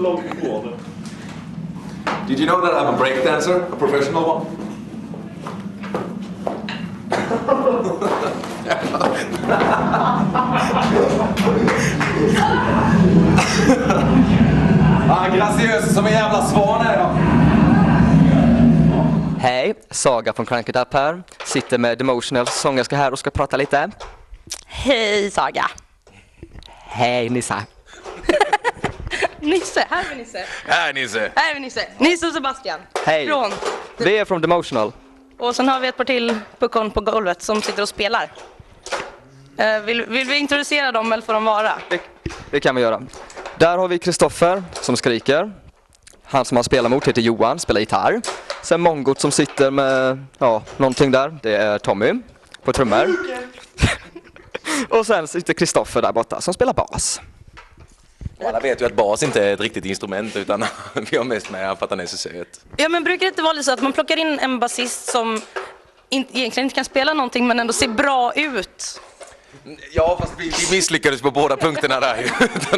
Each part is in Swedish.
långt ifrån. Did you know that I'm a breakdancer? A professional one? ah, graciös som en jävla svan är jag. Hej, Saga från Crank It Up här. Sitter med Demotional sångerska här och ska prata lite. Hej Saga! Hej Nissa. Nisse, här är Nisse. Här Nisse. Här är Nisse. Nisse och Sebastian. Hej. Från. Vi är från Demotional. Och sen har vi ett par till puckon på golvet som sitter och spelar. Eh, vill, vill vi introducera dem eller får de vara? Det, det kan vi göra. Där har vi Kristoffer som skriker. Han som han spelar mot heter Johan, spelar gitarr. Sen Mongot som sitter med, ja, någonting där. Det är Tommy på trummor. och sen sitter Kristoffer där borta som spelar bas. Och alla vet ju att bas inte är ett riktigt instrument utan vi har mest med för att han är så söt. Ja men brukar det inte vara lite så att man plockar in en basist som in, egentligen inte kan spela någonting men ändå ser bra ut? Ja, fast vi, vi misslyckades på båda punkterna där ju.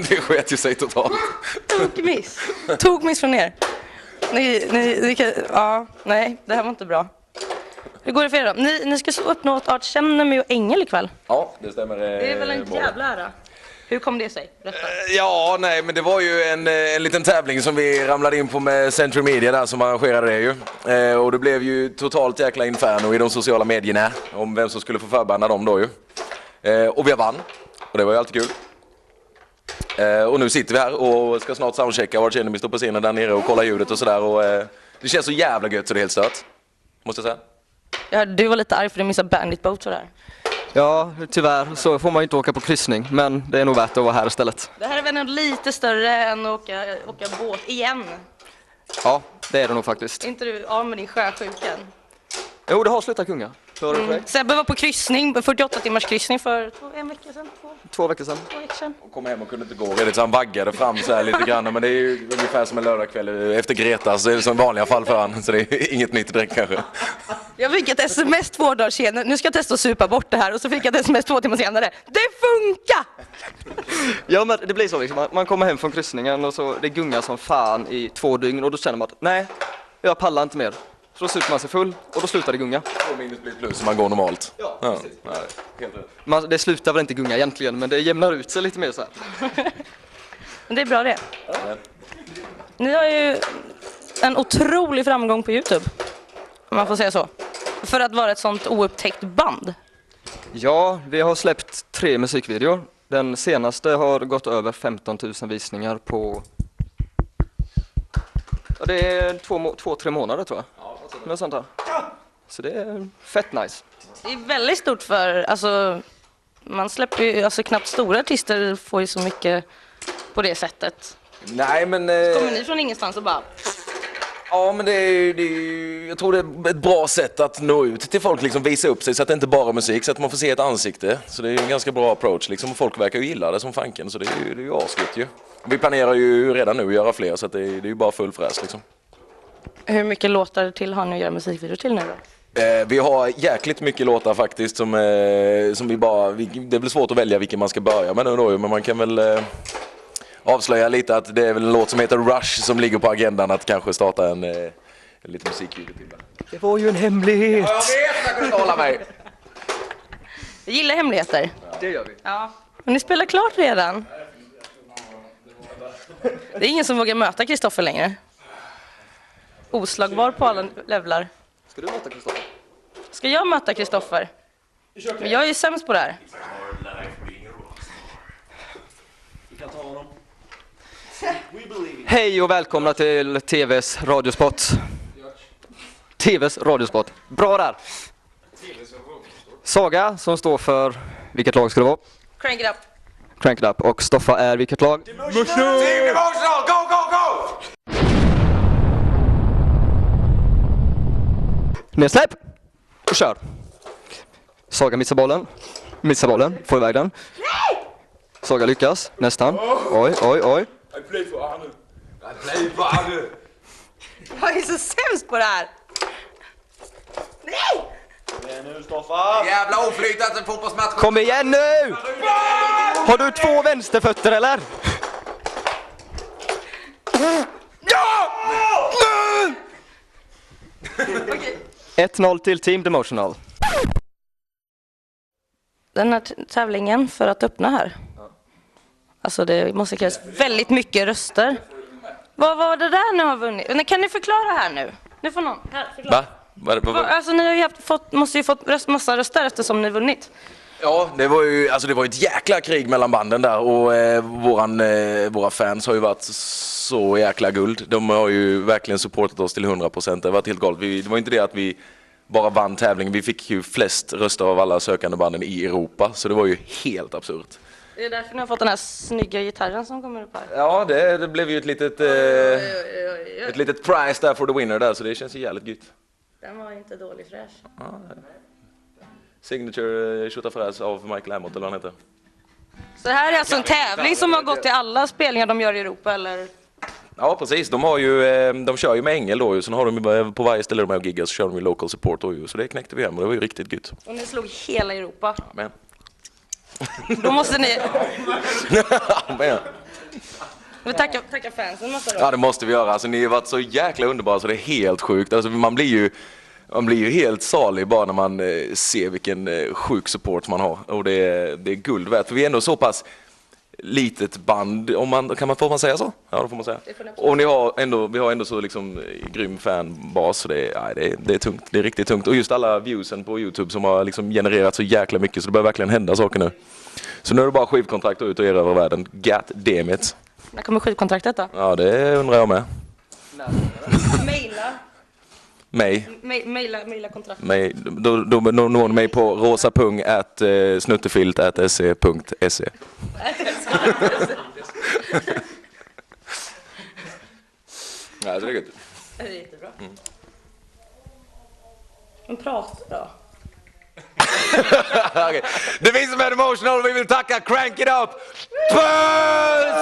Det sket ju sig totalt. Tokmiss. Tokmiss från er. Ni, ni, ni kan, ja, nej, det här var inte bra. Hur går det för er då? Ni, ni ska så uppnå ett art Känner mig och Ängel ikväll. Ja, det stämmer. Det är väl en jävla ära. Hur kom det sig? Berätta. Ja, nej, men det var ju en, eh, en liten tävling som vi ramlade in på med Century Media där som arrangerade det ju. Eh, och det blev ju totalt jäkla inferno i de sociala medierna om vem som skulle få förbanna dem då ju. Eh, och vi vann, och det var ju alltid kul. Eh, och nu sitter vi här och ska snart soundchecka Arch Enemy står på scenen där nere och kolla ljudet och sådär. Och, eh, det känns så jävla gött så det är helt stört. Måste jag säga. Ja, du var lite arg för att du missade Bandit Boat sådär. Ja, tyvärr så får man ju inte åka på kryssning, men det är nog värt att vara här istället. Det här är väl lite större än att åka, åka båt igen. Ja, det är det nog faktiskt. Är inte du av med din sjösjukan? Jo, det har slutat kunga. Du Mm. Sebbe var på kryssning, 48 timmars kryssning för två, en vecka sedan, två, Två veckor sedan. två veckor sedan. Och kom hem och kunde inte gå redigt så han vaggade fram så här lite grann. Men det är ju ungefär som en lördagkväll efter Greta, så det är som i vanliga fall för han. Så det är inget nytt direkt kanske. Jag fick ett sms två dagar senare, nu ska jag testa att supa bort det här och så fick jag ett sms två timmar senare. Det funkar! Ja, men det blir så liksom. Man- Man kommer hem från kryssningen och så det gungar som fan i två dygn och då känner man att nej, jag pallar inte mer. Så då super man sig full och då slutar det gunga. Två minus blir plus om man går normalt. Ja, ja precis. nej, helt rätt. Man, det slutar väl inte gunga egentligen, men det jämnar ut sig lite mer så här. Men det är bra det. Ni har ju en otrolig framgång på Youtube. Om man får säga så. För att vara ett sånt oupptäckt band. Ja, vi har släppt tre musikvideor. Den senaste har gått över 15 000 visningar på ja, det är två, två, tre månader tror jag. Något sånt här. Så det är fett nice. Det är väldigt stort för, alltså, man släpper ju, alltså knappt stora artister får ju så mycket på det sättet. Nej men... eh, Kommer ni från ingenstans och bara, Ja men det är, ju- det är, ju- jag tror det är ett bra sätt att nå ut till folk, liksom visa upp sig så att det inte bara är musik, så att man får se ett ansikte. Så det är ju en ganska bra approach liksom och folk verkar ju gilla det som fanken så det är ju, det är ju asgött ju. Vi planerar ju redan nu att göra fler så att det är, det är ju bara full fräs liksom. Hur mycket låtar till har ni att göra musikvideo till nu då? Eh, vi har jäkligt mycket låtar faktiskt som, eh, som vi bara, vi, det blir svårt att välja vilken man ska börja med nu då men man kan väl eh, avslöja lite att det är väl en låt som heter Rush som ligger på agendan att kanske starta en, eh, en liten musikvideo till. Det var ju en hemlighet! Jag vet, jag kunde inte hålla mig! Jag gillar hemligheter. Det gör vi. Ja. Men ni spelar klart redan. Det är ingen som vågar möta Kristoffer längre. Oslagbar på alla levlar. Ska du möta Kristoffer? Ska jag möta Kristoffer? Men jag är ju sämst på det här. Hej och välkomna till TVs radiospot. TVs radiospot. Bra där! Saga som står för, vilket lag ska det vara? Crank it up. Crank it up. Och Stoffa är vilket lag? Team Emotional, go, go, go! Nedsläpp! Och kör! Saga missar bollen. Missar bollen, får iväg den. Saga lyckas, nästan. Oj, oj, oj. I play for Arne. I play for Arne. Jag är så sämst på det här. Nej! Det är nu Stoffa. Jävla oflytande fotbollsmatch. Kom igen nu! Har du två vänsterfötter eller? 1-0 till Team Demotional. Den här tävlingen för att öppna här. Alltså det måste krävas väldigt mycket röster. Vad var det där ni har vunnit? Men Kan ni förklara här nu? Nu får någon. Här, förklara. Va, va, Va- va? Alltså ni har ju haft, fått, måste ju fått röst, massa röster eftersom ni vunnit. Ja, det var ju alltså det var ett jäkla krig mellan banden där och eh, våran, eh, våra fans har ju varit så jäkla guld. De har ju verkligen supportat oss till 100%. Det har varit helt galet. Vi, det var inte det att vi bara vann tävlingen. Vi fick ju flest röster av alla sökande banden i Europa, så det var ju helt absurt. Det är därför ni har fått den här snygga gitarren som kommer upp här. Ja, det, det blev ju ett litet, eh, ett litet prize där for the winner där, så det känns ju jävligt gött. Den var inte dålig fräsch. Signature eh, tjotafräs av Michael Amott eller vad han heter. Så det här är alltså en tävling som har gått till alla spelningar de gör i Europa eller? Ja precis, de, har ju, eh, de kör ju med Engel då ju, sen har de eh, på varje ställe de är och giggar så kör de ju local support då ju, så det knäckte vi hem och det var ju riktigt gött. Och ni slog hela Europa. Men. Då måste ni Men. vi tacka, tacka fansen måste Ja då. det måste vi göra, alltså ni har varit så jäkla underbara så det är helt sjukt. Alltså, man, blir ju, man blir ju helt salig bara när man eh, ser vilken eh, sjuk support man har. Och det är, det är guld värt, för vi är ändå så pass litet band, om man, kan man, får man säga så? Ja det får man säga. får. Och ni har ändå, vi har ändå så liksom eh, grym fanbas, så det är, nej, det, är, det är tungt. Det är riktigt tungt. Och just alla viewsen på Youtube som har liksom genererat så jäkla mycket så det börjar verkligen hända saker nu. Så nu är det bara skivkontrakt ut och erövra världen. God damn it. När kommer skivkontraktet då? Ja det undrar jag med. Mig. Maila, maila kontrakt. mig då, då når når ni mig på rosapung at eh, se.se. Ja, det är gött. Det är jättebra. Men prata då. Okej. Det finns som är emotional vi vill tacka Crank It Up! Puss!